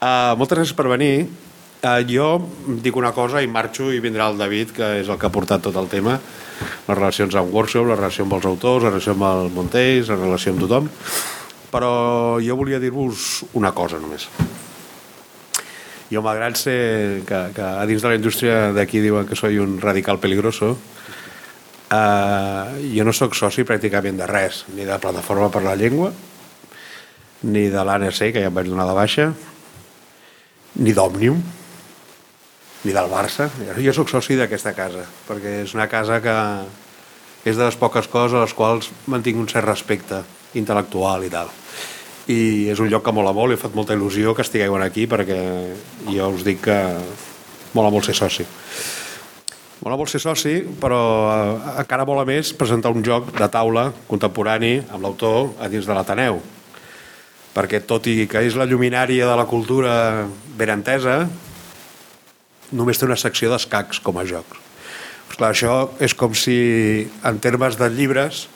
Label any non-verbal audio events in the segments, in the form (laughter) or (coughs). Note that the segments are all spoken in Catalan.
Uh, moltes gràcies per venir. Uh, jo dic una cosa i marxo i vindrà el David, que és el que ha portat tot el tema, les relacions amb workshop, la relació amb els autors, la relació amb el Montells, la relació amb tothom. Però jo volia dir-vos una cosa només. Jo, malgrat ser que, que a dins de la indústria d'aquí diuen que soy un radical peligroso, uh, jo no sóc soci pràcticament de res, ni de Plataforma per la Llengua, ni de l'ANC, que ja em vaig donar de baixa, ni d'Òmnium, ni del Barça. Jo sóc soci d'aquesta casa, perquè és una casa que és de les poques coses a les quals mantinc un cert respecte intel·lectual i tal. I és un lloc que mola molt, he fet molta il·lusió que estigueu aquí perquè jo us dic que mola molt ser soci. Mola molt ser soci, però eh, encara mola més presentar un joc de taula contemporani amb l'autor a dins de l'Ateneu. Perquè tot i que és la lluminària de la cultura ben entesa, només té una secció d'escacs com a jocs. Pues clar, això és com si, en termes de llibres,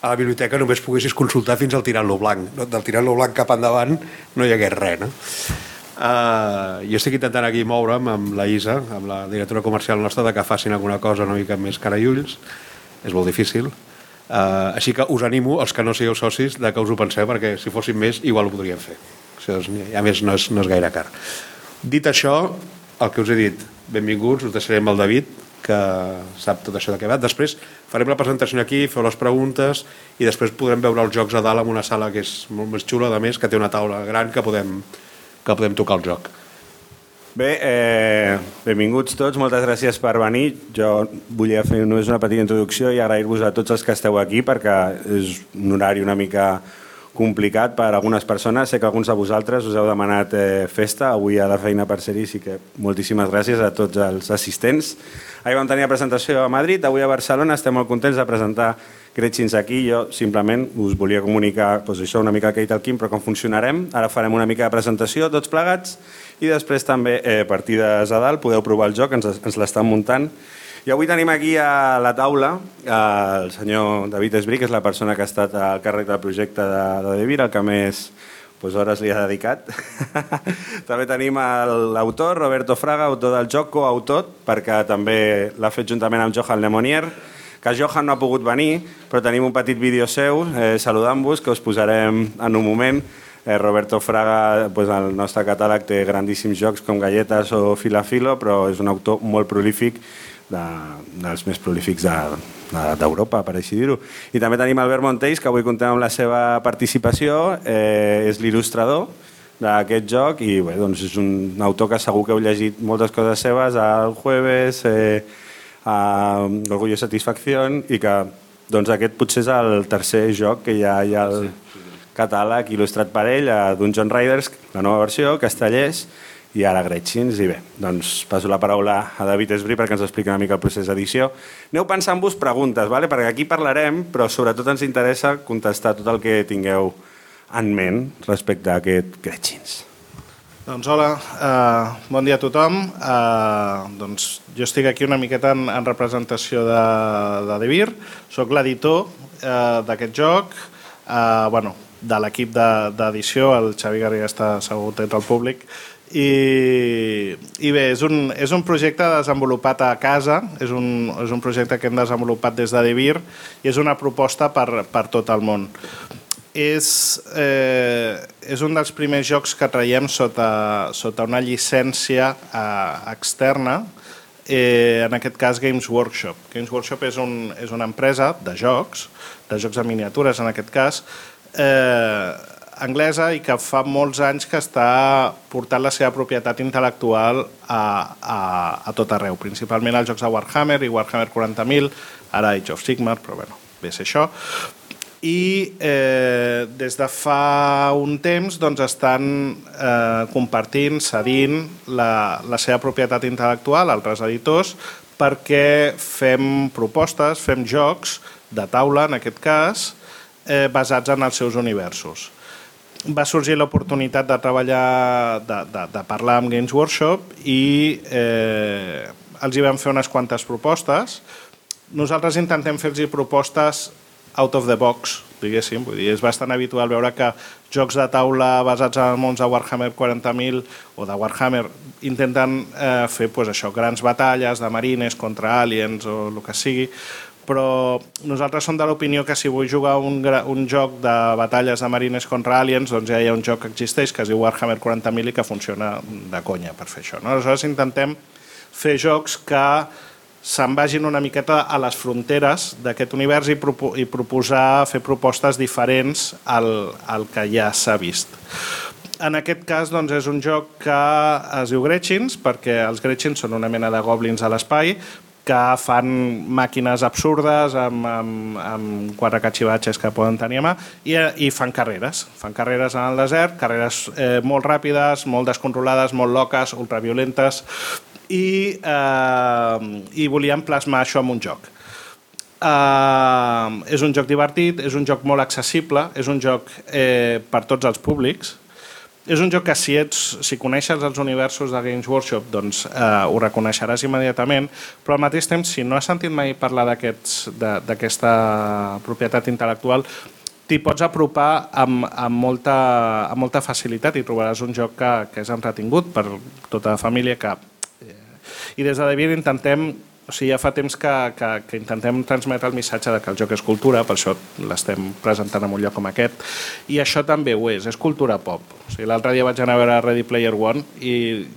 a la biblioteca només poguessis consultar fins al tirant-lo blanc. Del tirant-lo blanc cap endavant no hi hagués res. No? Uh, jo estic intentant aquí moure'm amb la Isa, amb la directora comercial nostra, de que facin alguna cosa una mica més cara i ulls. És molt difícil. Uh, així que us animo, els que no sigueu socis, de que us ho penseu, perquè si fossin més, igual ho podríem fer. O sigui, a més, no és, no és gaire car. Dit això, el que us he dit, benvinguts, us deixarem el David, que sap tot això de què va. Després farem la presentació aquí, feu les preguntes i després podrem veure els jocs a dalt en una sala que és molt més xula, a més, que té una taula gran que podem, que podem tocar el joc. Bé, eh, benvinguts tots, moltes gràcies per venir. Jo volia fer només una petita introducció i agrair-vos a tots els que esteu aquí perquè és un horari una mica complicat per a algunes persones. Sé que alguns de vosaltres us heu demanat eh, festa avui a la feina per ser-hi, sí que moltíssimes gràcies a tots els assistents. Ahir vam tenir la presentació a Madrid, avui a Barcelona estem molt contents de presentar Gretchins aquí. Jo simplement us volia comunicar doncs això una mica que he dit el Quim, però com funcionarem. Ara farem una mica de presentació, tots plegats, i després també eh, partides a dalt, podeu provar el joc, ens, ens l'estan muntant. I avui tenim aquí a la taula eh, el senyor David Esbrí, que és la persona que ha estat al càrrec del projecte de, de Devir, el que més pues, hores li ha dedicat. (laughs) també tenim l'autor, Roberto Fraga, autor del joc, coautor, perquè també l'ha fet juntament amb Johan Lemonier, que Johan no ha pogut venir, però tenim un petit vídeo seu eh, saludant-vos que us posarem en un moment. Eh, Roberto Fraga, pues, el nostre catàleg té grandíssims jocs com Galletes o Filafilo, però és un autor molt prolífic, de, dels més prolífics d'Europa, de, per així dir-ho. I també tenim Albert Montells, que avui contem amb la seva participació, eh, és l'il·lustrador d'aquest joc i bé, doncs és un autor que segur que heu llegit moltes coses seves, al Jueves, eh, a Orgullo i Satisfacció i que doncs, aquest potser és el tercer joc que ha, hi ha el sí. Catàleg il·lustrat per ell, a Dungeon Riders, la nova versió, Castellers, i ara Gretchins, i bé, doncs passo la paraula a David Esbrí perquè ens expliqui una mica el procés d'edició. Aneu pensant-vos preguntes, vale? perquè aquí parlarem, però sobretot ens interessa contestar tot el que tingueu en ment respecte a aquest Gretchins. Doncs hola, uh, bon dia a tothom. Uh, doncs jo estic aquí una miqueta en, en representació de, de Devir. Soc l'editor uh, d'aquest joc, uh, bueno, de l'equip d'edició, de, el Xavi Garriga està assegut entre el públic, i, i bé, és un, és un projecte desenvolupat a casa, és un, és un projecte que hem desenvolupat des de Devir i és una proposta per, per tot el món és, eh, és un dels primers jocs que traiem sota, sota una llicència eh, externa, eh, en aquest cas Games Workshop. Games Workshop és, un, és una empresa de jocs, de jocs de miniatures en aquest cas, eh, anglesa i que fa molts anys que està portant la seva propietat intel·lectual a, a, a tot arreu, principalment als jocs de Warhammer i Warhammer 40.000, ara Age of Sigmar, però bueno, ve ser això, i eh, des de fa un temps doncs, estan eh, compartint, cedint la, la seva propietat intel·lectual a altres editors perquè fem propostes, fem jocs de taula, en aquest cas, eh, basats en els seus universos. Va sorgir l'oportunitat de treballar, de, de, de parlar amb Games Workshop i eh, els hi vam fer unes quantes propostes. Nosaltres intentem fer-los propostes out of the box, diguéssim. Vull dir, és bastant habitual veure que jocs de taula basats en mons de Warhammer 40.000 o de Warhammer intenten eh, fer pues, això, grans batalles de marines contra aliens o el que sigui, però nosaltres som de l'opinió que si vull jugar un, un joc de batalles de marines contra aliens, doncs ja hi ha un joc que existeix que es diu Warhammer 40.000 i que funciona de conya per fer això. No? Aleshores intentem fer jocs que se'n vagin una miqueta a les fronteres d'aquest univers i, propo i proposar fer propostes diferents al, al que ja s'ha vist. En aquest cas doncs, és un joc que es diu Gretchins, perquè els Gretchins són una mena de goblins a l'espai, que fan màquines absurdes amb, amb, amb quatre catxivatges que poden tenir a mà i, i fan carreres. Fan carreres en el desert, carreres eh, molt ràpides, molt descontrolades, molt loques, ultraviolentes i, eh, i volíem plasmar això en un joc. Uh, és un joc divertit, és un joc molt accessible, és un joc eh, per tots els públics, és un joc que si, ets, si coneixes els universos de Games Workshop doncs eh, ho reconeixeràs immediatament, però al mateix temps, si no has sentit mai parlar d'aquesta propietat intel·lectual, t'hi pots apropar amb, amb, molta, amb molta facilitat i trobaràs un joc que, que és entretingut per tota la família que... Eh, I des de Devir intentem o sigui, ja fa temps que, que, que intentem transmetre el missatge de que el joc és cultura, per això l'estem presentant en un lloc com aquest, i això també ho és, és cultura pop. O sigui, L'altre dia vaig anar a veure Ready Player One i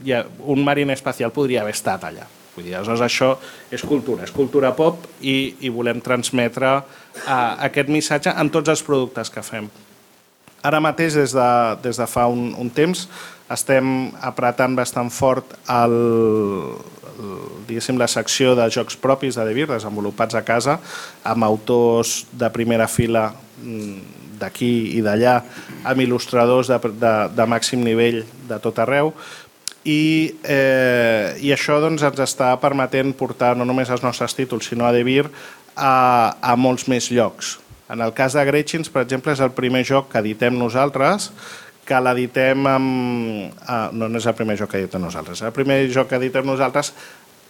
ja, un mariner espacial podria haver estat allà. Vull dir, aleshores això és cultura, és cultura pop i, i volem transmetre uh, aquest missatge en tots els productes que fem. Ara mateix, des de, des de fa un, un temps, estem apretant bastant fort el, diguéssim, la secció de jocs propis de Devir, desenvolupats a casa, amb autors de primera fila mm, d'aquí i d'allà, amb il·lustradors de, de, de màxim nivell de tot arreu, i, eh, i això doncs, ens està permetent portar no només els nostres títols, sinó a Devir a, a molts més llocs. En el cas de Gretchins, per exemple, és el primer joc que editem nosaltres, que l'editem amb... Ah, no, no és el primer joc que editem nosaltres, el primer joc que editem nosaltres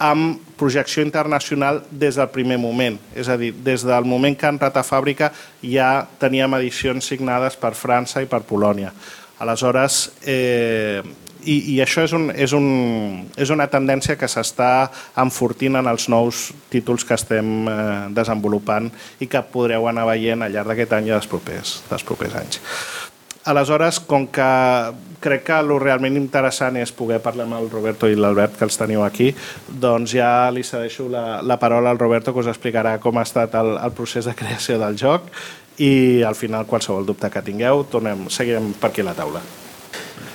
amb projecció internacional des del primer moment. És a dir, des del moment que ha entrat a fàbrica ja teníem edicions signades per França i per Polònia. Aleshores, eh, i, i això és, un, és, un, és una tendència que s'està enfortint en els nous títols que estem eh, desenvolupant i que podreu anar veient al llarg d'aquest any i dels propers, dels propers anys. Aleshores, com que crec que el realment interessant és poder parlar amb el Roberto i l'Albert, que els teniu aquí, doncs ja li cedeixo la, la paraula al Roberto, que us explicarà com ha estat el, el procés de creació del joc i al final qualsevol dubte que tingueu, tornem, seguirem per aquí a la taula.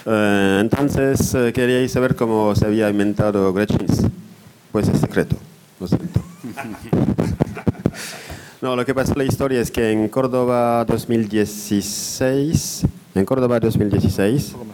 Uh, entonces, uh, queríais saber cómo se había inventado Gretchins. Pues es secreto, lo siento. (laughs) No, lo que pasa en la historia es que en Córdoba 2016, en Córdoba 2016, uh,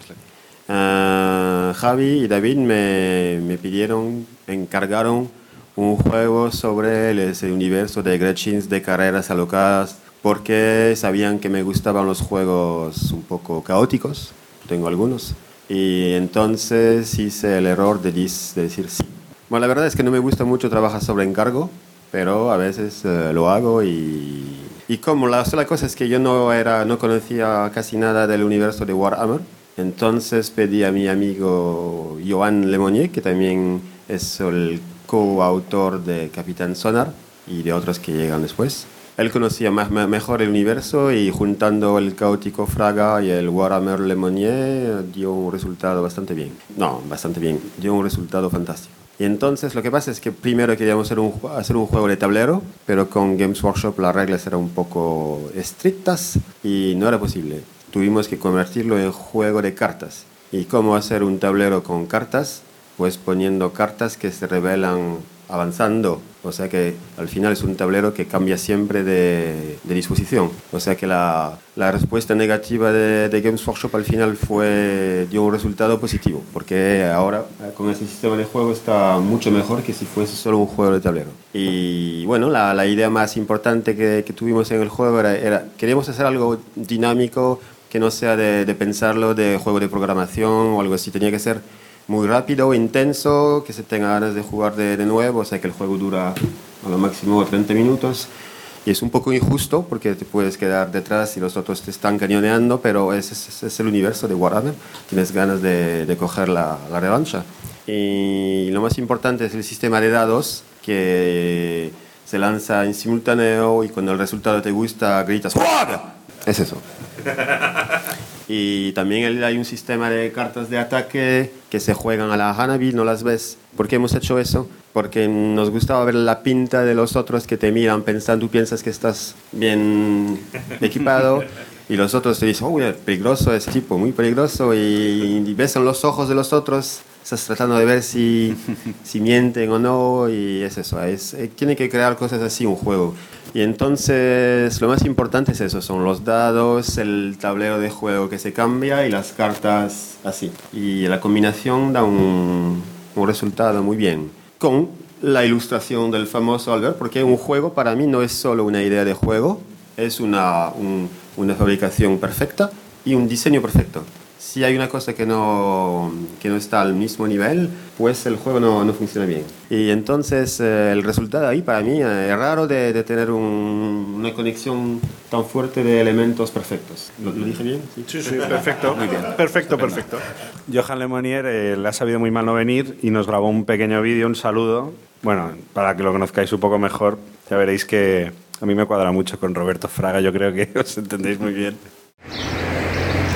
ah, Javi y David me, me, pidieron, encargaron un juego sobre el, ese universo de Gretchins de carreras alocadas porque sabían que me gustaban los juegos un poco caóticos, tengo algunos, y entonces hice el error de, de decir sí. Bueno, la verdad es que no me gusta mucho trabajar sobre encargo, pero a veces eh, lo hago y, y como la sola cosa es que yo no, era, no conocía casi nada del universo de Warhammer, entonces pedí a mi amigo Joan Lemonnier, que también es el coautor de Capitán Sonar y de otros que llegan después. Él conocía más, mejor el universo y juntando el caótico Fraga y el Warhammer Lemonnier dio un resultado bastante bien. No, bastante bien, dio un resultado fantástico. Y entonces lo que pasa es que primero queríamos hacer un, hacer un juego de tablero, pero con Games Workshop las reglas eran un poco estrictas y no era posible. Tuvimos que convertirlo en juego de cartas. ¿Y cómo hacer un tablero con cartas? Pues poniendo cartas que se revelan avanzando. O sea que al final es un tablero que cambia siempre de, de disposición. O sea que la, la respuesta negativa de, de, Games Workshop al final fue, dio un resultado positivo, porque ahora con ese sistema de juego está mucho mejor que si fuese solo un juego de tablero. Y bueno, la, la idea más importante que, que, tuvimos en el juego era, era, queríamos hacer algo dinámico, que no sea de, de pensarlo de juego de programación o algo así, tenía que ser muy rápido, intenso, que se tenga ganas de jugar de, de nuevo, o sea que el juego dura a lo máximo 30 minutos Y es un poco injusto porque te puedes quedar detrás y los otros te están cañoneando, pero ese es, es el universo de Warhammer. Tienes ganas de, de coger la, la revancha. Y lo más importante es el sistema de dados que se lanza en simultáneo y cuando el resultado te gusta gritas ¡Fuck! Es eso. (laughs) Y también hay un sistema de cartas de ataque que se juegan a la Hanabi, no las ves. ¿Por qué hemos hecho eso? Porque nos gustaba ver la pinta de los otros que te miran pensando, tú piensas que estás bien equipado y los otros te dicen, oh, peligroso ese tipo, muy peligroso. Y, y ves en los ojos de los otros, estás tratando de ver si, (laughs) si mienten o no y es eso. Es, eh, tiene que crear cosas así un juego. Y entonces lo más importante es eso, son los dados, el tablero de juego que se cambia y las cartas así. Y la combinación da un, un resultado muy bien. Con la ilustración del famoso Albert, porque un juego para mí no es solo una idea de juego, es una, un- una fabricación perfecta y un diseño perfecto. Si hay una cosa que no, que no está al mismo nivel, pues el juego no, no funciona bien. Y entonces eh, el resultado ahí para mí eh, es raro de, de tener un- una conexión tan fuerte de elementos perfectos. ¿Lo, lo dije bien? Sí. Sí, sí, perfecto. Perfecto, perfecto. Johan Lemonier eh, le ha sabido muy mal no venir y nos grabó un pequeño vídeo, un saludo. Bueno, para que lo conozcáis un poco mejor, ya veréis que a mí me cuadra mucho con Roberto Fraga, yo creo que (laughs) os entendéis muy bien.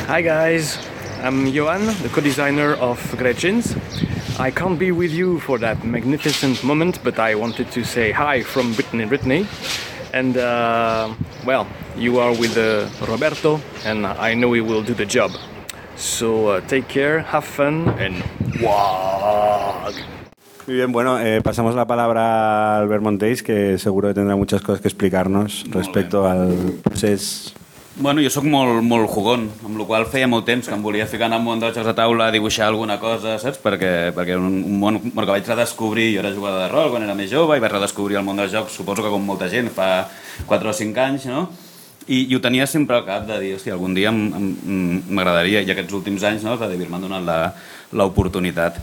Hi guys, I'm Johan, the co-designer of Gretchins. I can't be with you for that magnificent moment, but I wanted to say hi from Brittany Brittany. And uh, well, you are with uh, Roberto, and I know he will do the job. So uh, take care, have fun, and wag! Muy bien, bueno, eh, pasamos la palabra a Albert Montéis, que seguro que tendrá muchas cosas que explicarnos respecto al procés. Bueno, jo sóc molt, molt jugón, amb la qual feia molt temps que em volia ficar en el món dels jocs de taula a dibuixar alguna cosa, saps? Perquè, perquè era un, un món que vaig redescobrir, jo era jugador de rol quan era més jove i vaig redescobrir el món dels jocs, suposo que com molta gent, fa 4 o 5 anys, no? I, i ho tenia sempre al cap de dir, hòstia, algun dia m'agradaria, i aquests últims anys, no, de Devir m'han donat l'oportunitat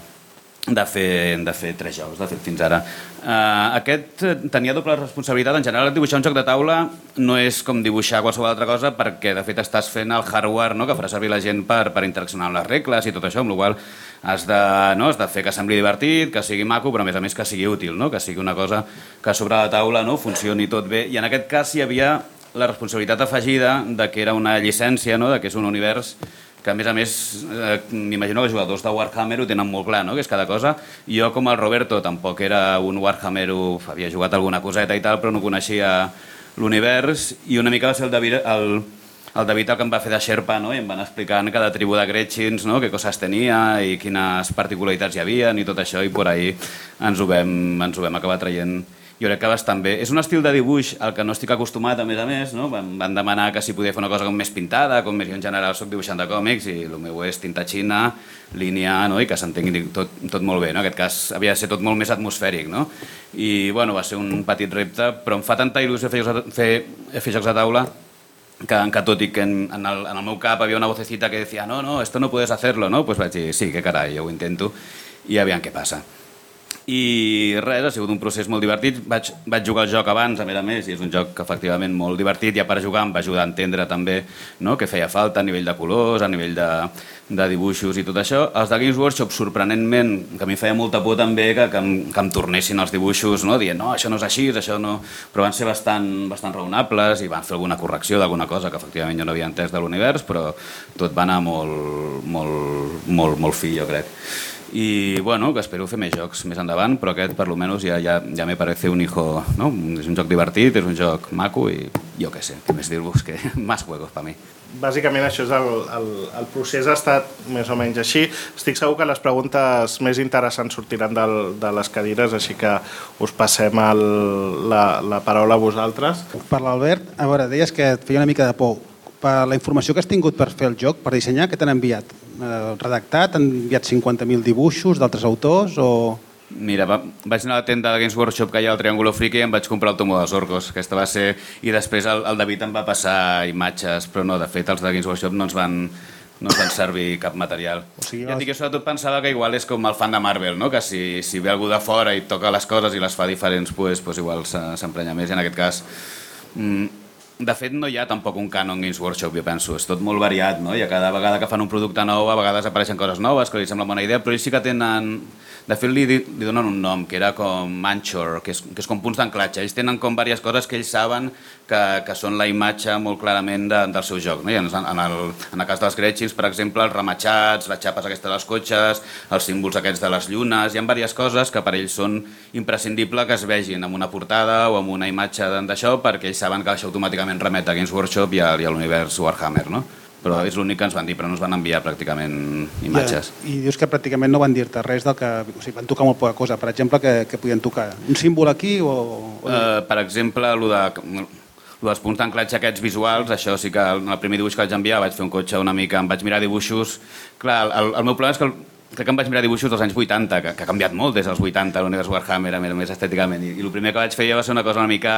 de fer, de fer tres jocs, de fet, fins ara. Uh, aquest eh, tenia doble responsabilitat. En general, dibuixar un joc de taula no és com dibuixar qualsevol altra cosa perquè, de fet, estàs fent el hardware no?, que farà servir la gent per, per interaccionar amb les regles i tot això, amb la qual has de, no? has de fer que sembli divertit, que sigui maco, però a més a més que sigui útil, no? que sigui una cosa que sobre la taula no? funcioni tot bé. I en aquest cas hi havia la responsabilitat afegida de que era una llicència, no? de que és un univers que a més a més eh, m'imagino que els jugadors de Warhammer ho tenen molt clar, no? que és cada cosa. Jo com el Roberto tampoc era un Warhammer, havia jugat alguna coseta i tal, però no coneixia l'univers i una mica va ser el David el, el David el que em va fer de Sherpa no? i em van explicant cada tribu de Gretchins no? què coses tenia i quines particularitats hi havia i tot això i por ahí ens ho vam, ens ho vam acabar traient jo crec que bastant bé. És un estil de dibuix al que no estic acostumat, a més a més, no? Van, van demanar que si podia fer una cosa com més pintada, com més jo en general soc dibuixant de còmics i el meu és tinta xina, línia, no? i que s'entengui tot, tot molt bé. No? En aquest cas havia de ser tot molt més atmosfèric, no? I bueno, va ser un petit repte, però em fa tanta il·lusió fer, jocs de- fer, fer jocs de taula que, que tot i que en, en, el, en el meu cap havia una vocecita que decía no, no, esto no puedes hacerlo, no? Pues vaig dir, sí, que carai, jo ho intento i aviam què passa. I res, ha sigut un procés molt divertit. Vaig, vaig jugar el joc abans, a més a més, i és un joc que efectivament molt divertit, i a part jugar em va ajudar a entendre també no, què feia falta a nivell de colors, a nivell de, de dibuixos i tot això. Els de Games Workshop, sorprenentment, que a mi feia molta por també que, que, em, que em tornessin els dibuixos, no? dient, no, això no és així, això no... Però van ser bastant, bastant raonables i van fer alguna correcció d'alguna cosa que efectivament jo no havia entès de l'univers, però tot va anar molt, molt, molt, molt fi, jo crec. I bueno, que espero fer més jocs més endavant, però aquest per lo menos ja, ja, ja me parece un hijo, no? És un joc divertit, és un joc maco i jo què sé, què més dir-vos que (laughs) más juegos per mi. Bàsicament això és el, el, el procés ha estat més o menys així. Estic segur que les preguntes més interessants sortiran del, de les cadires, així que us passem el, la, la paraula a vosaltres. Per l'Albert, a veure, deies que et feia una mica de por. Per la informació que has tingut per fer el joc, per dissenyar, què t'han enviat? Eh, redactat? Han enviat 50.000 dibuixos d'altres autors o... Mira, va, vaig anar a la tenda de Games Workshop que hi ha al Triángulo Friki i em vaig comprar el tomo dels orcos. Aquesta va ser... I després el, el David em va passar imatges, però no, de fet, els de Games Workshop no ens van, no ens van servir cap material. O sigui, ja et dic, jo sobretot pensava que igual és com el fan de Marvel, no? que si, si ve algú de fora i toca les coses i les fa diferents, pues, pues igual se- s'emprenya més. I en aquest cas Mm, de fet, no hi ha tampoc un canon Games Workshop, jo penso. És tot molt variat, no? I a cada vegada que fan un producte nou, a vegades apareixen coses noves que li sembla bona idea, però ells sí que tenen de fet, li, li donen un nom, que era com Manchor, que és, que és com punts d'anclatge. Ells tenen com diverses coses que ells saben que, que són la imatge molt clarament de, del seu joc. No? I en, en, el, en el cas dels Gretchins, per exemple, els rematxats, les xapes aquestes dels cotxes, els símbols aquests de les llunes, hi ha diverses coses que per ells són imprescindible que es vegin en una portada o en una imatge d'això perquè ells saben que això automàticament remet a Games Workshop i a, i a l'univers Warhammer. No? però és l'únic que ens van dir, però no ens van enviar pràcticament imatges. Ja, I dius que pràcticament no van dir-te res del que... O sigui, van tocar molt poca cosa. Per exemple, que, que podien tocar un símbol aquí o... o... Uh, per exemple, el de, dels punts d'anclatge aquests visuals, això sí que en el primer dibuix que vaig enviar vaig fer un cotxe una mica, em vaig mirar dibuixos... Clar, el, el meu problema és que el, crec que em vaig mirar dibuixos dels anys 80, que, que ha canviat molt des dels 80 l'univers Warhammer, més, més estèticament. I, I el primer que vaig fer ja va ser una cosa una mica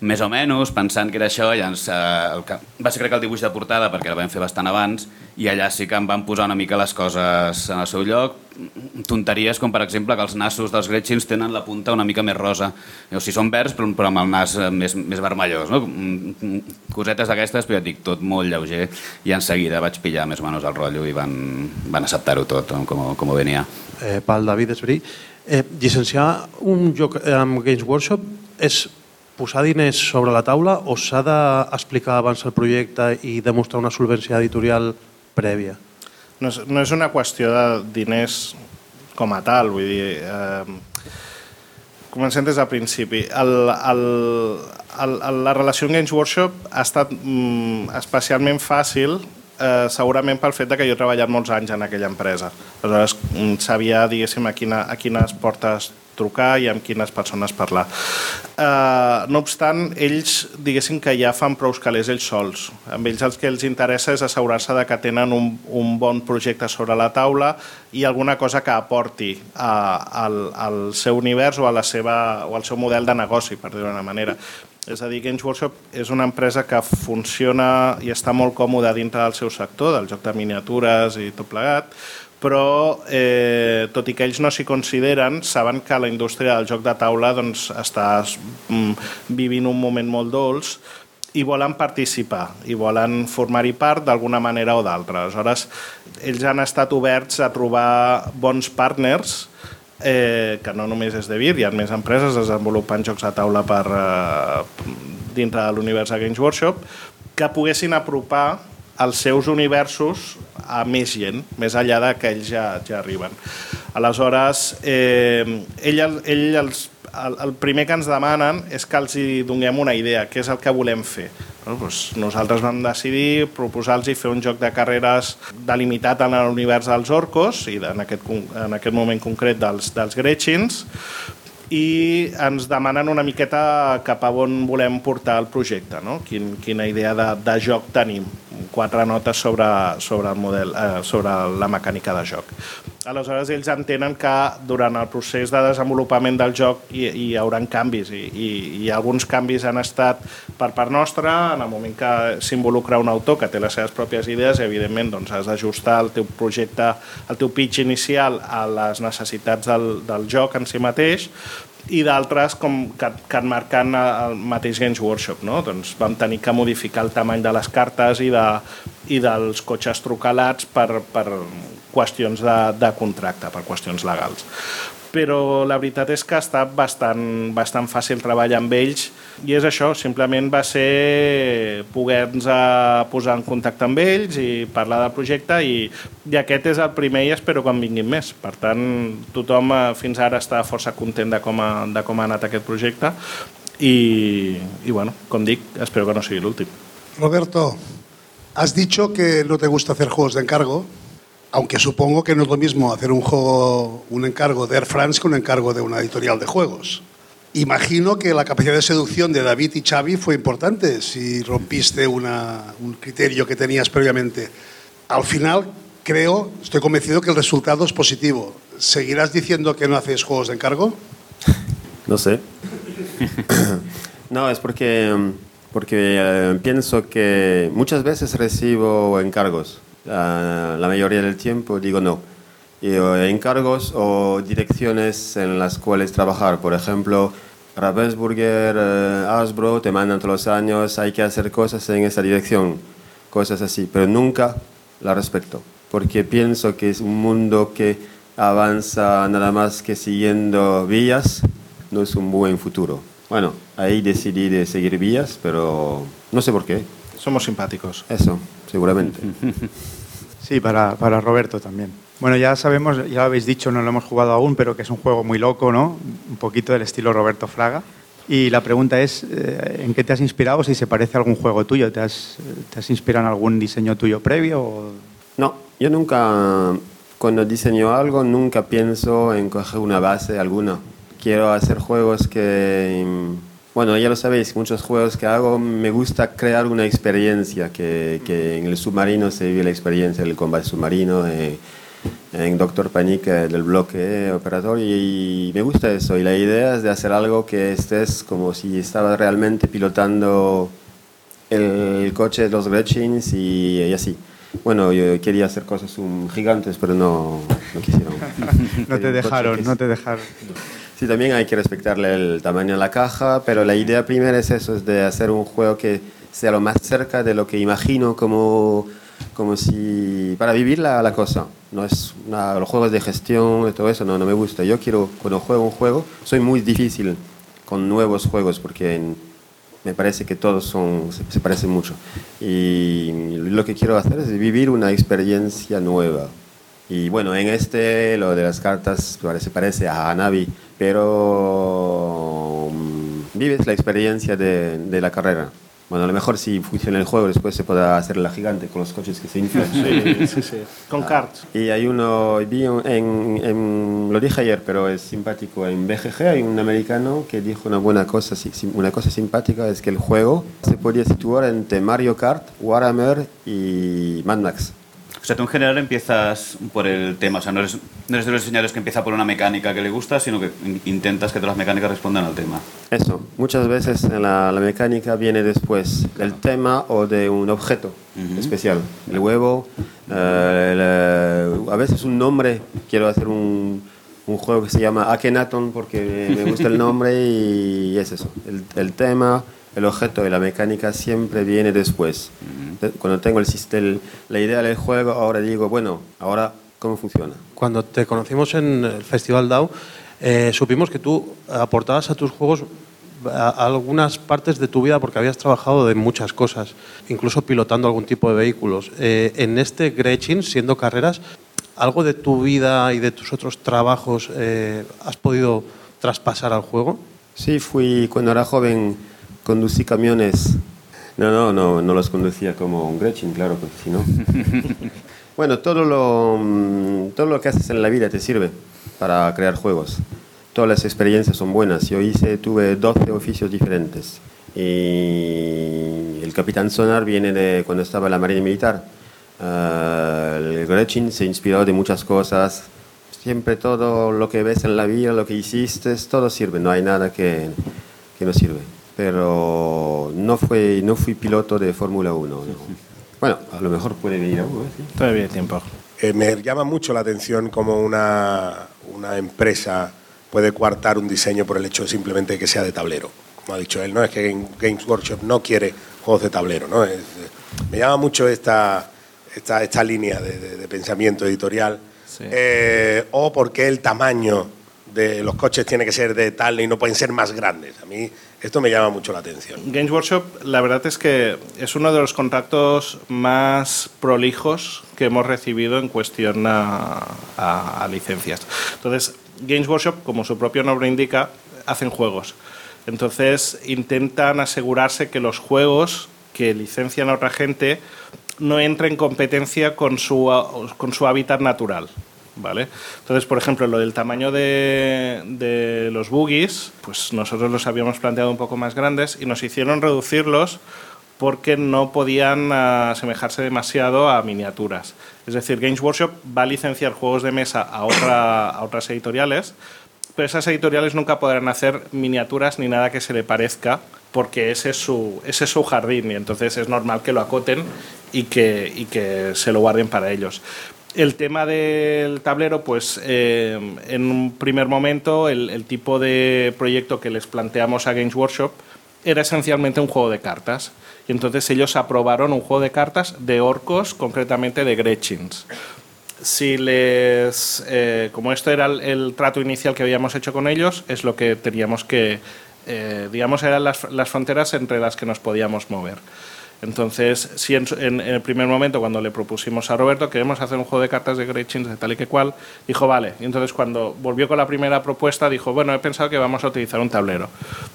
més o menys, pensant que era això, i llavors, eh, el que, va ser crec que el dibuix de portada, perquè el vam fer bastant abans, i allà sí que em van posar una mica les coses en el seu lloc, tonteries com per exemple que els nassos dels Gretchins tenen la punta una mica més rosa. O sigui, són verds però, però amb el nas eh, més, més vermellós no? cosetes d'aquestes però ja dic tot molt lleuger. I en seguida vaig pillar més o menys el rotllo i van, van acceptar-ho tot com, com venia. Eh, Pal David Esbrí eh, llicenciar un joc amb Games Workshop és posar diners sobre la taula o s'ha d'explicar abans el projecte i demostrar una solvència editorial prèvia? No és, no és una qüestió de diners com a tal, vull dir... Eh, comencem des del principi. El, el, el, la relació amb Games Workshop ha estat mm, especialment fàcil eh, segurament pel fet de que jo he treballat molts anys en aquella empresa. Aleshores, mm, sabia, diguéssim, a, quina, a quines portes trucar i amb quines persones parlar. Uh, no obstant, ells diguessin que ja fan prou calés ells sols. Amb ells el que els interessa és assegurar-se de que tenen un, un bon projecte sobre la taula i alguna cosa que aporti al, al seu univers o, a la seva, o al seu model de negoci, per dir-ho d'una manera. És a dir, Games Workshop és una empresa que funciona i està molt còmoda dintre del seu sector, del joc de miniatures i tot plegat, però eh, tot i que ells no s'hi consideren, saben que la indústria del joc de taula doncs, està mm, vivint un moment molt dolç i volen participar i volen formar-hi part d'alguna manera o d'altra. Aleshores, ells han estat oberts a trobar bons partners eh, que no només és de Vir, hi ha més empreses desenvolupant jocs de taula per, eh, dintre de l'univers de Games Workshop que poguessin apropar els seus universos a més gent, més enllà de que ells ja, ja arriben. Aleshores, eh, ell, ell els, el, el primer que ens demanen és que els hi donem una idea, què és el que volem fer. No, doncs nosaltres vam decidir proposar-los fer un joc de carreres delimitat en l'univers dels orcos i en aquest, en aquest moment concret dels, dels Gretchins, i ens demanen una miqueta cap a on volem portar el projecte, no? Quin, quina idea de, de joc tenim. Quatre notes sobre, sobre, el model, eh, sobre la mecànica de joc. Aleshores, ells entenen que durant el procés de desenvolupament del joc hi, hi haurà canvis i, i, i alguns canvis han estat per part nostra en el moment que s'involucra un autor que té les seves pròpies idees evidentment doncs, has d'ajustar el teu projecte, el teu pitch inicial a les necessitats del, del joc en si mateix i d'altres com que, que marcant el mateix Games Workshop. No? Doncs vam tenir que modificar el tamany de les cartes i, de, i dels cotxes trucalats per, per qüestions de, de contracte, per qüestions legals però la veritat és que ha estat bastant, bastant fàcil treballar amb ells i és això, simplement va ser poder-nos posar en contacte amb ells i parlar del projecte i, i aquest és el primer i espero que en vinguin més. Per tant, tothom eh, fins ara està força content de com ha, de com ha anat aquest projecte i, i bueno, com dic, espero que no sigui l'últim. Roberto, has dicho que no te gusta hacer juegos de encargo, aunque supongo que no es lo mismo hacer un juego, un encargo de Air France que un encargo de una editorial de juegos. Imagino que la capacidad de seducción de David y Xavi fue importante si rompiste una, un criterio que tenías previamente. Al final, creo, estoy convencido que el resultado es positivo. ¿Seguirás diciendo que no haces juegos de encargo? (laughs) No sé. (coughs) no, es porque, porque eh, pienso que muchas veces recibo encargos la, la mayoría del tiempo digo no. Y, o encargos o direcciones en las cuales trabajar. Por ejemplo, Ravensburger, eh, te mandan todos los años, hay que hacer cosas en esa dirección, cosas así, pero nunca la respeto, porque pienso que es un mundo que avanza nada más que siguiendo vías, no es un buen futuro. Bueno, ahí decidí de seguir vías, pero no sé por qué. Somos simpáticos. Eso, seguramente. (laughs) Sí, para, para Roberto también. Bueno, ya sabemos, ya lo habéis dicho, no lo hemos jugado aún, pero que es un juego muy loco, ¿no? Un poquito del estilo Roberto Fraga. Y la pregunta es, eh, ¿en qué te has inspirado? Si se parece a algún juego tuyo, ¿te has, te has inspirado en algún diseño tuyo previo? O... No, yo nunca, cuando diseño algo, nunca pienso en coger una base alguna. Quiero hacer juegos que, bueno, ya lo sabéis, muchos juegos que hago me gusta crear una experiencia, que, que en el submarino se vive la experiencia del combate submarino, eh, en Doctor Panic eh, del bloque operatorio y me gusta eso. Y la idea es de hacer algo que estés como si estabas realmente pilotando el coche de los Gretchins y, y así. Bueno, yo quería hacer cosas gigantes, pero no, no quisieron. (laughs) no te dejaron, no te dejaron. Sí, también hay que respetarle el tamaño de la caja, pero la idea primera es eso, es de hacer un juego que sea lo más cerca de lo que imagino como, como si... para vivir la, la cosa. No es una- los juegos de gestión y todo eso, no, no me gusta. Yo quiero, cuando juego un juego, soy muy difícil con nuevos juegos porque en- me parece que todos son, se, se parecen mucho. Y lo que quiero hacer es vivir una experiencia nueva. Y bueno, en este lo de las cartas parece, parece a Hanabi, pero mm, vives la experiencia de, de la carrera. Bueno, a lo mejor si funciona el juego después se podrá hacer la gigante con los coches que se inflan. Sí, sí, sí. Con cards. Y hay uno, vi en, en- lo dije ayer, pero es simpático. En BGG hay un americano que dijo una buena cosa, una cosa simpática, es que el juego se podía situar entre Mario Kart, Warhammer y Mad Max. O sea, tú en general empiezas por el tema, o sea, no eres, no eres de los diseñadores que empieza por una mecánica que le gusta, sino que in- intentas que todas las mecánicas respondan al tema. Eso, muchas veces la, la mecánica viene después del tema o de un objeto especial. El huevo, eh, el, a veces un nombre, quiero hacer un, un juego que se llama Akhenaton porque me gusta el nombre y es eso. El, el tema, el objeto y la mecánica siempre viene después. De- Cuando tengo el, sistema, la idea del juego, ahora digo, bueno, ahora cómo funciona. Cuando te conocimos en el Festival DAO, eh, supimos que tú aportabas a tus juegos a- a algunas partes de tu vida porque habías trabajado de muchas cosas, incluso pilotando algún tipo de vehículos. Eh, en este Gretchen, siendo carreras, ¿algo de tu vida y de tus otros trabajos eh, has podido traspasar al juego? Sí, fui cuando era joven, conducí camiones. No, no, no, no los conducía como un Gretchen, claro, porque si no. (laughs) bueno, todo lo, mm, todo lo que haces en la vida te sirve para crear juegos. Todas las experiencias son buenas. Yo hice, tuve 12 oficios diferentes. Y el Capitán Sonar viene de cuando estaba en la Marina Militar. Ah, el Gretchen se inspiró de muchas cosas. Siempre todo lo que ves en la vida, lo que hiciste, todo sirve. No hay nada que, que no sirve. Pero no, fue, no fui piloto de Fórmula 1. no. Bueno, a lo mejor puede venir a uno. ¿eh? Sí. Todavía hay tiempo. Eh, me llama mucho la atención cómo una, una empresa puede coartar un diseño por el hecho simplemente de que sea de tablero. Como ha dicho él, no es que Game- Games Workshop no quiere juegos de tablero. ¿no? Es- eh, me llama mucho esta, esta, esta línea de, de- de pensamiento editorial. Eh, o por qué el tamaño de los coches tiene que ser de tal y no pueden ser más grandes. A mí esto me llama mucho la atención. Games Workshop, la verdad es que es uno de los contratos más prolijos que hemos recibido en cuestión a, a- a licencias. Entonces, Games Workshop, como su propio nombre indica, hacen juegos. Entonces, intentan asegurarse que los juegos que licencian a otra gente no entren en competencia con su, con su hábitat natural. ¿Vale? Entonces, por ejemplo, lo del tamaño de, los boogies, pues nosotros los habíamos planteado un poco más grandes y nos hicieron reducirlos porque no podían ah, asemejarse demasiado a miniaturas. Es decir, Games Workshop va a licenciar juegos de mesa a, otra, a otras editoriales, pero esas editoriales nunca podrán hacer miniaturas ni nada que se le parezca porque ese es su, ese es su jardín y entonces es normal que lo acoten y y que se lo guarden para ellos. El tema del tablero, pues eh, en un primer momento el, tipo de proyecto que les planteamos a Games Workshop era esencialmente un juego de cartas. Y entonces ellos aprobaron un juego de cartas de orcos, concretamente de Gretchins. Si les, eh, como esto era el, trato inicial que habíamos hecho con ellos, es lo que teníamos que, eh, digamos, eran las fronteras entre las que nos podíamos mover. Entonces, si en, en- el primer momento, cuando le propusimos a Roberto, queremos hacer un juego de cartas de Gretchins de tal y que cual, dijo, vale. Y entonces, cuando volvió con la primera propuesta, dijo, bueno, he pensado que vamos a utilizar un tablero.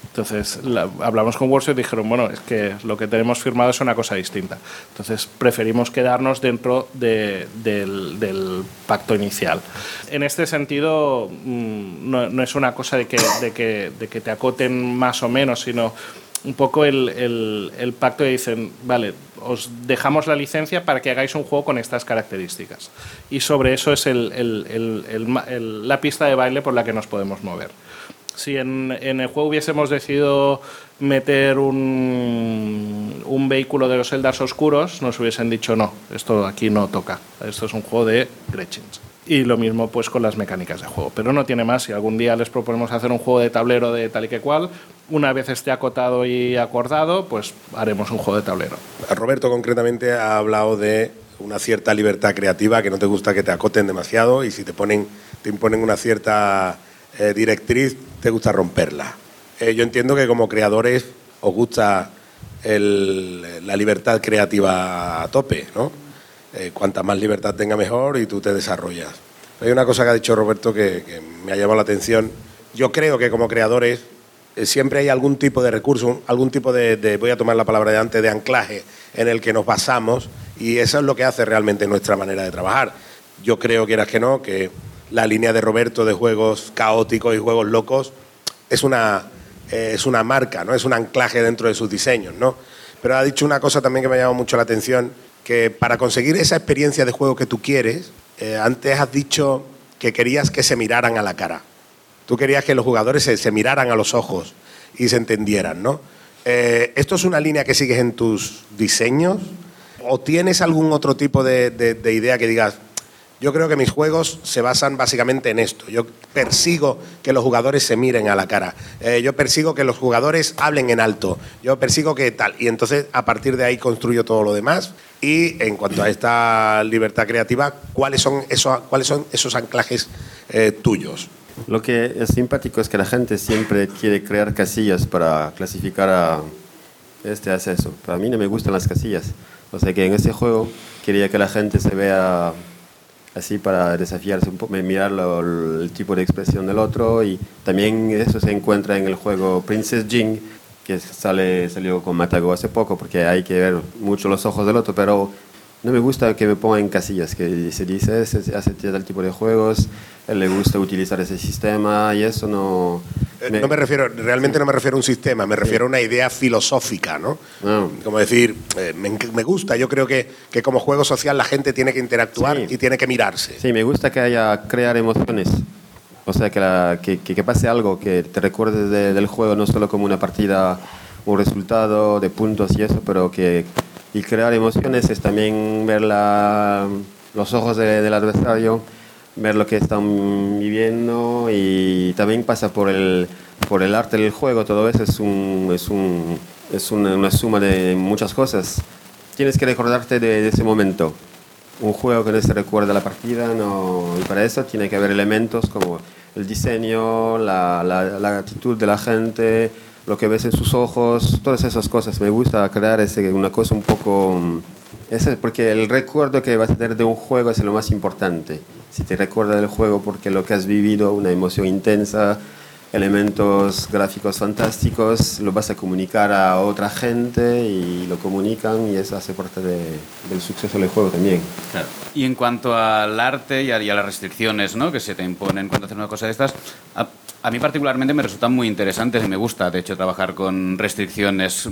Entonces, la- hablamos con Workshop y dijeron, bueno, es que lo que tenemos firmado es una cosa distinta. Entonces, preferimos quedarnos dentro de- del, pacto inicial. En este sentido, mm, no, es una cosa de, que, de que te acoten más o menos, sino un poco el, el, el pacto y dicen, vale, os dejamos la licencia para que hagáis un juego con estas características. Y sobre eso es el, la pista de baile por la que nos podemos mover. Si en, en el juego hubiésemos decidido meter un, un vehículo de los Eldars oscuros, nos hubiesen dicho no, esto aquí no toca, esto es un juego de Gretchins. Y lo mismo pues con las mecánicas de juego. Pero no tiene más, si algún día les proponemos hacer un juego de tablero de tal y que cual, una vez esté acotado y acordado, pues haremos un juego de tablero. Roberto concretamente ha hablado de una cierta libertad creativa, que no te gusta que te acoten demasiado y si te ponen, te imponen una cierta eh, directriz, te gusta romperla. Eh, yo entiendo que como creadores os gusta el- la libertad creativa a tope, ¿no? Eh, cuanta más libertad tenga mejor y tú te desarrollas. Hay una cosa que ha dicho Roberto que, me ha llamado la atención. Yo creo que como creadores eh, siempre hay algún tipo de recurso, algún tipo de, de- voy a tomar la palabra de antes, de anclaje en el que nos basamos y eso es lo que hace realmente nuestra manera de trabajar. Yo creo, quieras que no, que la línea de Roberto de juegos caóticos y juegos locos es una, eh, es una marca, ¿no? es un anclaje dentro de sus diseños. ¿no? Pero ha dicho una cosa también que me ha llamado mucho la atención, que para conseguir esa experiencia de juego que tú quieres, eh, antes has dicho que querías que se miraran a la cara. Tú querías que los jugadores se, se miraran a los ojos y se entendieran, ¿no? Eh, ¿Esto es una línea que sigues en tus diseños? ¿O tienes algún otro tipo de, de- de idea que digas, yo creo que mis juegos se basan básicamente en esto. Yo persigo que los jugadores se miren a la cara. Eh, yo persigo que los jugadores hablen en alto. Yo persigo que tal. Y entonces a partir de ahí construyo todo lo demás. Y en cuanto a esta libertad creativa, ¿cuáles son esos, cuáles son esos anclajes eh, tuyos? Lo que es simpático es que la gente siempre quiere crear casillas para clasificar a este hace eso. Para mí no me gustan las casillas. O sea que en ese juego quería que la gente se vea así para desafiarse un poco, mirar lo- el tipo de expresión del otro y también eso se encuentra en el juego Princess Jing que sale, salió con Matago hace poco porque hay que ver mucho los ojos del otro, pero no me gusta que me pongan en casillas, que se dice, se hace tal tipo de juegos, él le gusta utilizar ese sistema y eso no... Eh, No me refiero, realmente no me refiero a un sistema, me refiero a una idea filosófica, ¿no? Como decir, eh, me, me gusta, yo creo que, que como juego social la gente tiene que interactuar y tiene que mirarse. Sí, me gusta que haya crear emociones. O sea, que, la- que, que- pase algo, que te recuerdes de- del juego no solo como una partida, un resultado de puntos y eso, pero que y crear emociones es también ver la- los ojos de- del adversario, ver lo que están viviendo y también pasa por el, por el arte del juego. Todo eso es, un, es, un, es una, suma de muchas cosas. Tienes que recordarte de, de ese momento un juego que no se recuerda la partida, no, y para eso tiene que haber elementos como el diseño, la, la, actitud de la gente, lo que ves en sus ojos, todas esas cosas. Me gusta crear ese, una cosa un poco... mm, Ese, porque el recuerdo que vas a tener de un juego es lo más importante. Si te recuerda del juego porque lo que has vivido, una emoción intensa, elementos gráficos fantásticos, lo vas a comunicar a otra gente y lo comunican y eso hace parte de- del suceso del juego también. Y en cuanto al arte y a, las restricciones ¿no? que se te imponen cuando haces una cosa de estas, a, a mí particularmente me resultan muy interesantes y me gusta, de hecho, trabajar con restricciones.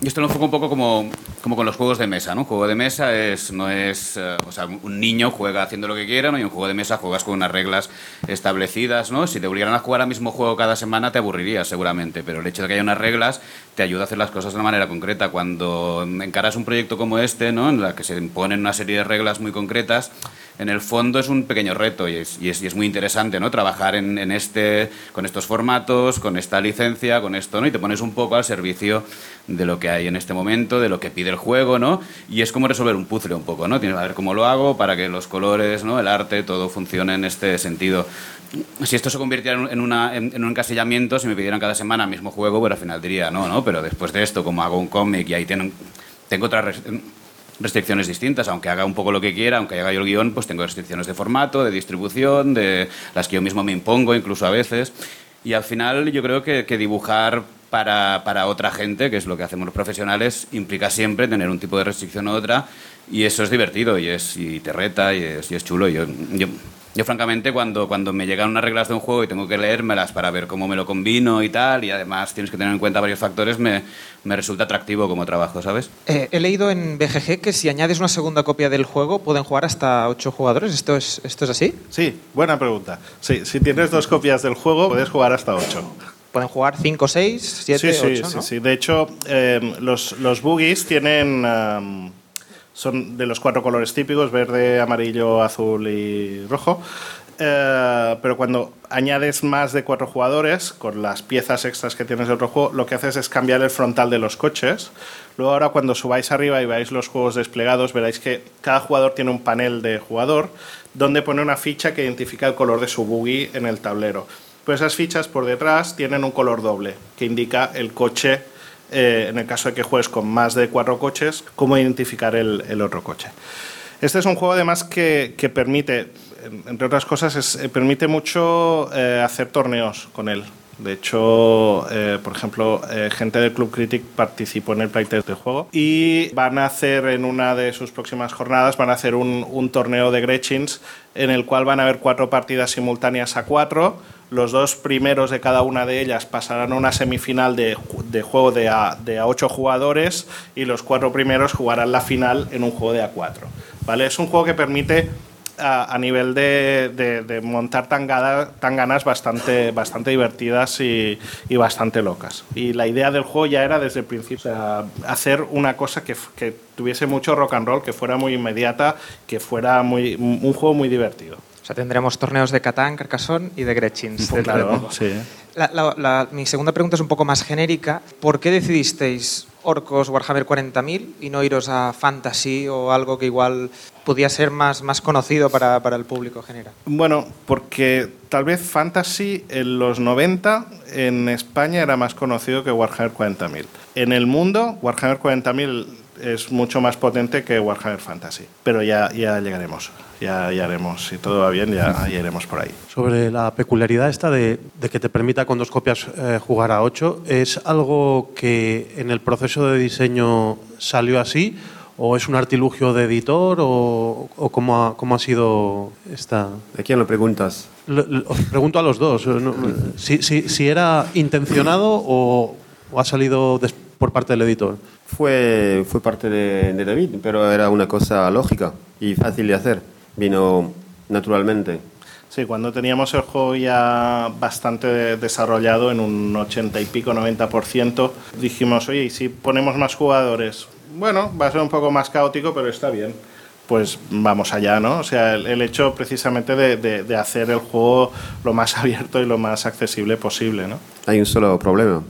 Yo esto lo enfoco un poco como, como con los juegos de mesa. ¿no? Un juego de mesa es, no es... eh, o sea, un niño juega haciendo lo que quiera ¿no? y un juego de mesa juegas con unas reglas establecidas. ¿no? Si te obligaran a jugar al mismo juego cada semana te aburrirías seguramente, pero el hecho de que haya unas reglas te ayuda a hacer las cosas de una manera concreta. Cuando encaras un proyecto como este, ¿no? en la que se imponen una serie de reglas muy concretas, en el fondo es un pequeño reto y es, y es, muy interesante, ¿no? Trabajar en, en, este, con estos formatos, con esta licencia, con esto, ¿no? Y te pones un poco al servicio de lo que hay en este momento, de lo que pide el juego, ¿no? Y es como resolver un puzzle un poco, ¿no? Tienes que ver cómo lo hago para que los colores, ¿no? El arte, todo funcione en este sentido. Si esto se convirtiera en, una, en, un encasillamiento, si me pidieran cada semana el mismo juego, pues al final diría, no, no, pero después de esto, como hago un cómic y ahí tengo otras restricciones distintas, aunque haga un poco lo que quiera, aunque haga yo el guion, pues tengo restricciones de formato, de distribución, de las que yo mismo me impongo incluso a veces. Y al final yo creo que, que dibujar para, para, otra gente, que es lo que hacemos los profesionales, implica siempre tener un tipo de restricción u otra y eso es divertido y, es, y te reta y es, y es chulo. Yo, yo, yo, francamente, cuando, cuando me llegan unas reglas de un juego y tengo que leérmelas para ver cómo me lo combino y tal, y además tienes que tener en cuenta varios factores, me, me resulta atractivo como trabajo, ¿sabes? Eh, he leído en BGG que si añades una segunda copia del juego pueden jugar hasta ocho jugadores. ¿Esto es, ¿Esto es así? Sí, buena pregunta. Sí, si tienes dos copias del juego, puedes jugar hasta ocho. Pueden jugar 5, 6, 7, sí, sí, 8, sí, ¿no? sí. De hecho, eh, los, los boogies tienen... Um, son de los cuatro colores típicos, verde, amarillo, azul y rojo. Eh, pero cuando añades más de cuatro jugadores, con las piezas extras que tienes de otro juego, lo que haces es cambiar el frontal de los coches. Luego ahora cuando subáis arriba y veáis los juegos desplegados, veréis que cada jugador tiene un panel de jugador donde pone una ficha que identifica el color de su buggy en el tablero. Esas fichas por detrás tienen un color doble que indica el coche eh, en el caso de que juegues con más de cuatro coches, cómo identificar el, el otro coche. Este es un juego además que, que permite, entre otras cosas, es, eh, permite mucho eh, hacer torneos con él. De hecho, eh, por ejemplo, eh, gente del Club Critic participó en el playtest del juego y van a hacer en una de sus próximas jornadas, van a hacer un, un torneo de Gretchins en el cual van a haber cuatro partidas simultáneas a cuatro. Los dos primeros de cada una de ellas pasarán a una semifinal de, juego de a, de a jugadores y los cuatro primeros jugarán la final en un juego de a cuatro. ¿vale? Es un juego que permite a, nivel de, de, montar tangada, tanganas bastante, bastante divertidas y, bastante locas. Y la idea del juego ya era desde el principio hacer una cosa que, que, tuviese mucho rock and roll, que fuera muy inmediata, que fuera muy, un juego muy divertido. Sea, tendremos torneos de Catán, Carcassonne y de Gretchins. Pues claro, sí. La, la, la, mi segunda pregunta es un poco más genérica. ¿Por qué decidisteis Orcos Warhammer 40.000 y no iros a Fantasy o algo que igual podía ser más, más conocido para, para el público general? Bueno, porque tal vez Fantasy en los 90 en España era más conocido que Warhammer 40.000. En el mundo, Warhammer 40.000 es mucho más potente que Warhammer Fantasy. Pero ya, ya llegaremos, ya, ya haremos, si todo va bien, ya, ya iremos por ahí. Sobre la peculiaridad esta de, de que te permita con dos copias eh, jugar a 8, ¿es algo que en el proceso de diseño salió así? ¿O es un artilugio de editor? ¿O, o cómo, ha, cómo ha sido esta...? ¿A quién lo preguntas? Lo, lo, os pregunto a los dos. ¿no? Si, si, si, era intencionado o, o ha salido por parte del editor. Fue, fue parte de, de, David, pero era una cosa lógica y fácil de hacer. Vino naturalmente. Sí, cuando teníamos el juego ya bastante desarrollado, en un 80 y pico, 90%, dijimos, oye, ¿y si ponemos más jugadores? Bueno, va a ser un poco más caótico, pero está bien. Pues vamos allá, ¿no? O sea, el, el hecho precisamente de, de, de hacer el juego lo más (laughs) abierto y lo más accesible posible, ¿no? Hay un solo problema,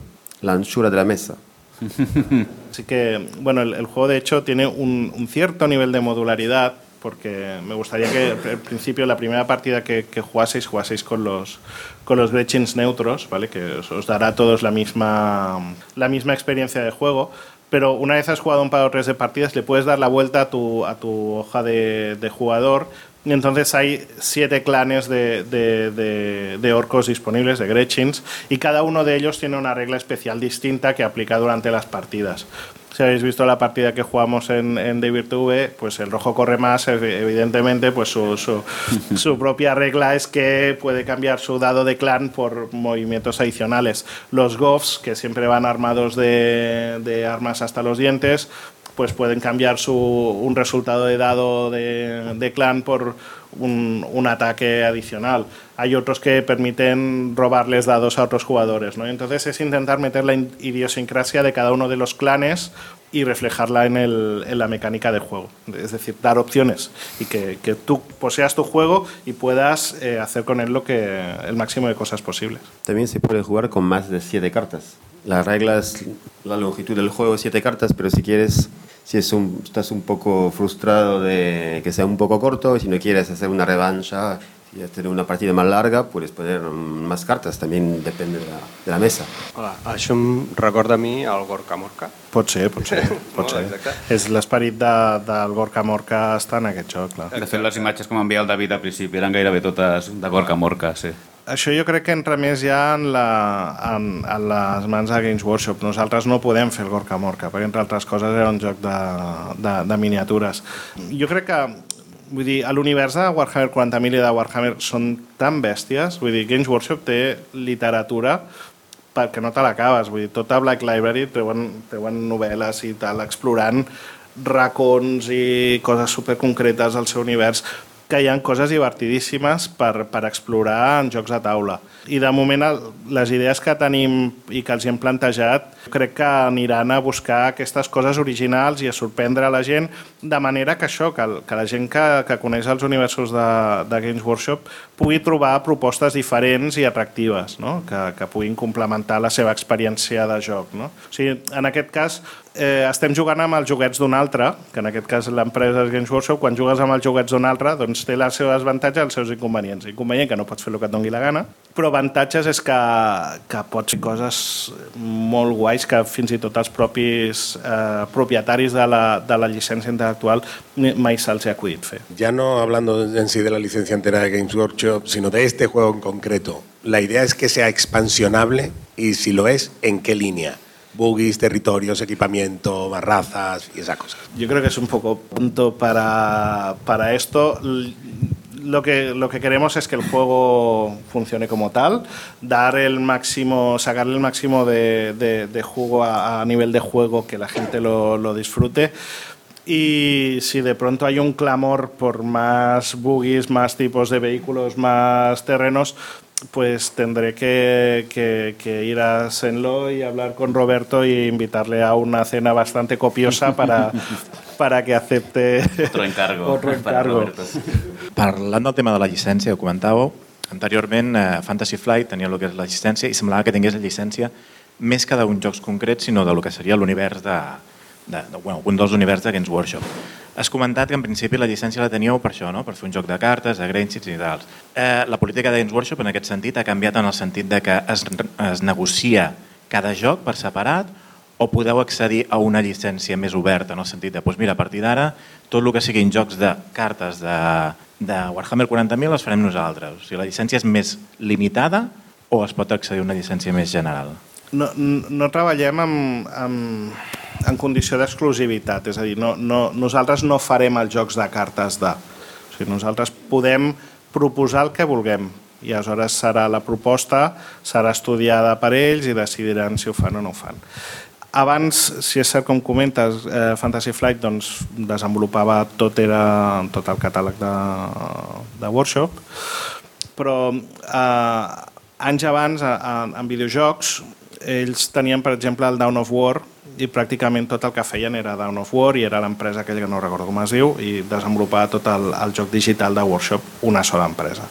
la anchura de la mesa. (laughs) Así que, bueno, el, juego de hecho tiene un, un, cierto nivel de modularidad, porque me gustaría que al principio, la primera partida que, jugaseis, jugaseis con los, con los Gretchins neutros, ¿vale? Que os, dará a todos la misma, la misma experiencia de juego. Pero una vez has jugado un par o tres de partidas, le puedes dar la vuelta a tu, a tu hoja de jugador y entonces hay siete clanes de, de, de, de, orcos disponibles, de Gretchins, y cada uno de ellos tiene una regla especial distinta que aplica durante las partidas. Si habéis visto la partida que jugamos en, en Virtue, pues el rojo corre más, evidentemente, pues su, su, (laughs) su, propia regla es que puede cambiar su dado de clan por movimientos adicionales. Los Goffs, que siempre van armados de armas hasta los dientes, pues pueden cambiar su, un resultado de dado de, de clan por un, ataque adicional. Hay otros que permiten robarles dados a otros jugadores. ¿no? Entonces es intentar meter la idiosincrasia de cada uno de los clanes y reflejarla en, el, en la mecánica del juego. Es decir, dar opciones y que, que tú poseas tu juego y puedas eh, hacer con él lo que, el máximo de cosas posibles. También se puede jugar con más de siete cartas. La regla es la longitud del juego, siete cartas, pero si quieres, si es un, estás un poco frustrado de que sea un poco corto, si no quieres hacer una revancha, si quieres tener una partida más larga, puedes poner más cartas, también depende de la, de la mesa. Hola, això em recorda a mi el Gorka Morka. Pot ser, pot ser. (laughs) pot ser. exacte. És l'esperit de, del Gorka Morka està en aquest joc, clar. De fet, les imatges com envia el David al principi eren gairebé totes de Gorka Morka, sí. Això jo crec que entra més ja en, la, en, en les mans de Games Workshop. Nosaltres no podem fer el Gorka Morka, perquè entre altres coses era un joc de, de, de miniatures. Jo crec que vull dir, a l'univers de Warhammer 40.000 i de Warhammer són tan bèsties, vull dir, Games Workshop té literatura perquè no te l'acabes, vull dir, tota Black Library treuen, treuen novel·les i tal, explorant racons i coses superconcretes al seu univers que hi ha coses divertidíssimes per, per explorar en jocs de taula. I de moment les idees que tenim i que els hem plantejat crec que aniran a buscar aquestes coses originals i a sorprendre la gent de manera que això, que, que la gent que, que coneix els universos de, de Games Workshop pugui trobar propostes diferents i atractives, no? que, que puguin complementar la seva experiència de joc. No? O sigui, en aquest cas, eh, estem jugant amb els joguets d'un altre, que en aquest cas l'empresa és Games Workshop, quan jugues amb els joguets d'un altre, doncs té els seus avantatges i els seus inconvenients. Inconvenient que no pots fer el que et doni la gana, però avantatges és que, que pots fer coses molt guais que fins i tot els propis eh, propietaris de la, de la llicència intel·lectual mai se'ls ha acudit fer. Ya no hablando en sí de la licencia entera de Games Workshop, sino de este juego en concreto. La idea es que sea expansionable y si lo es, ¿en qué línea? Buggies, territorios, equipamiento, más razas y esas cosas. Yo creo que es un poco pronto para, para esto. Lo que, lo que queremos es que el juego funcione como tal, dar el máximo, sacarle el máximo de, de- de jugo a, a nivel de juego, que la gente lo, lo disfrute. Y si de pronto hay un clamor por más buggies, más tipos de vehículos, más terrenos, pues tendré que, que- que ir a Senlo y hablar con Roberto y invitarle a una cena bastante copiosa para, (laughs) para que acepte Otro encargo. (laughs) otro para encargo. Roberto. Parlant del tema de la llicència, ho comentàveu, anteriorment eh, Fantasy Flight tenia el que és la llicència i semblava que tingués la llicència més que d'un jocs concrets, sinó de lo que seria l'univers de, de, de, bueno, un dels univers de Games Workshop. Has comentat que en principi la llicència la teníeu per això, no? per fer un joc de cartes, de Grainsits i tals. Eh, la política Games Workshop en aquest sentit ha canviat en el sentit de que es, es negocia cada joc per separat o podeu accedir a una llicència més oberta, en el sentit de, doncs mira, a partir d'ara, tot el que siguin jocs de cartes de, de Warhammer 40.000 els farem nosaltres. O sigui, la llicència és més limitada o es pot accedir a una llicència més general? No, no treballem amb, amb, en condició d'exclusivitat, és a dir, no, no, nosaltres no farem els jocs de cartes de... O sigui, nosaltres podem proposar el que vulguem i aleshores serà la proposta, serà estudiada per ells i decidiran si ho fan o no ho fan. Abans, si és cert com comentes, eh, Fantasy Flight doncs, desenvolupava tot, era, tot el catàleg de, de workshop, però eh, anys abans, en videojocs, ells tenien, per exemple, el Down of War i pràcticament tot el que feien era Down of War i era l'empresa aquella que no recordo com es diu i desenvolupava tot el, el joc digital de Workshop una sola empresa.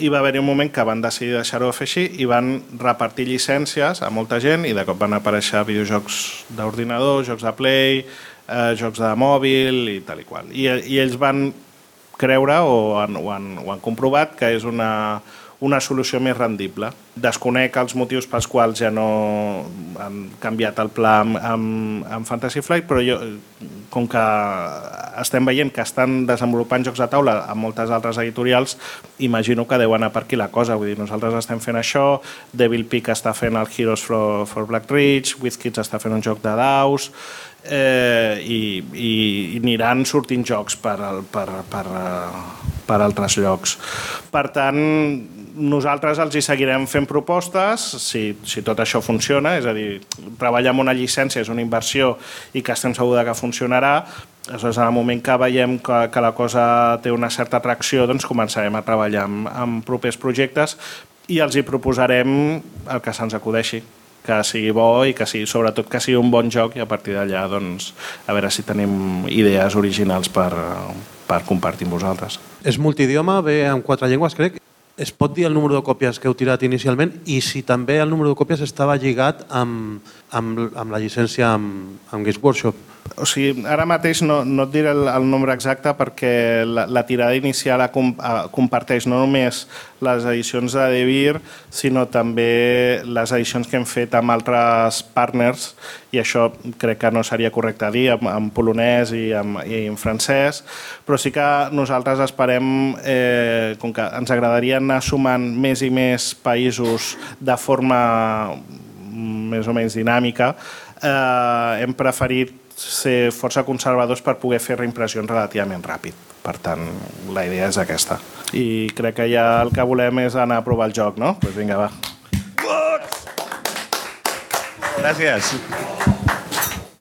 I va haver-hi un moment que van decidir deixar-ho fer així i van repartir llicències a molta gent i de cop van aparèixer videojocs d'ordinador, jocs de Play, eh, jocs de mòbil i tal i qual. I, i ells van creure o han, o, han, han comprovat que és una, una solució més rendible. Desconec els motius pels quals ja no han canviat el pla amb, amb, amb Fantasy Flight, però jo, com que estem veient que estan desenvolupant jocs de taula amb moltes altres editorials, imagino que deu anar per aquí la cosa. Vull dir, nosaltres estem fent això, Devil Peak està fent el Heroes for, for Black Ridge, WizKids està fent un joc de daus, eh, i, i, i aniran sortint jocs per, per, per, eh, per altres llocs. Per tant, nosaltres els hi seguirem fent propostes si, si tot això funciona, és a dir, treballar amb una llicència és una inversió i que estem segurs que funcionarà, aleshores en el moment que veiem que, que la cosa té una certa atracció, doncs començarem a treballar amb, amb propers projectes i els hi proposarem el que se'ns acudeixi. Que sigui bo i que sigui, sobretot que sigui un bon joc i a partir d'allà doncs, a veure si tenim idees originals per, per compartir amb vosaltres. És multidioma, ve en quatre llengües, crec. Es pot dir el número de còpies que heu tirat inicialment i si també el número de còpies estava lligat amb, amb, amb la llicència amb, amb Games Workshop. O sigui, ara mateix no, no et diré el, el nombre exacte perquè la, la tirada inicial a, a, comparteix no només les edicions de Devir, sinó també les edicions que hem fet amb altres partners i això crec que no seria correcte dir, en, en polonès i en, i en francès, però sí que nosaltres esperem, eh, com que ens agradaria anar sumant més i més països de forma més o menys dinàmica, eh, hem preferit ser força conservadors per poder fer reimpressions relativament ràpid. Per tant, la idea és aquesta. I crec que ja el que volem és anar a provar el joc, no? Doncs pues vinga, va. Gràcies.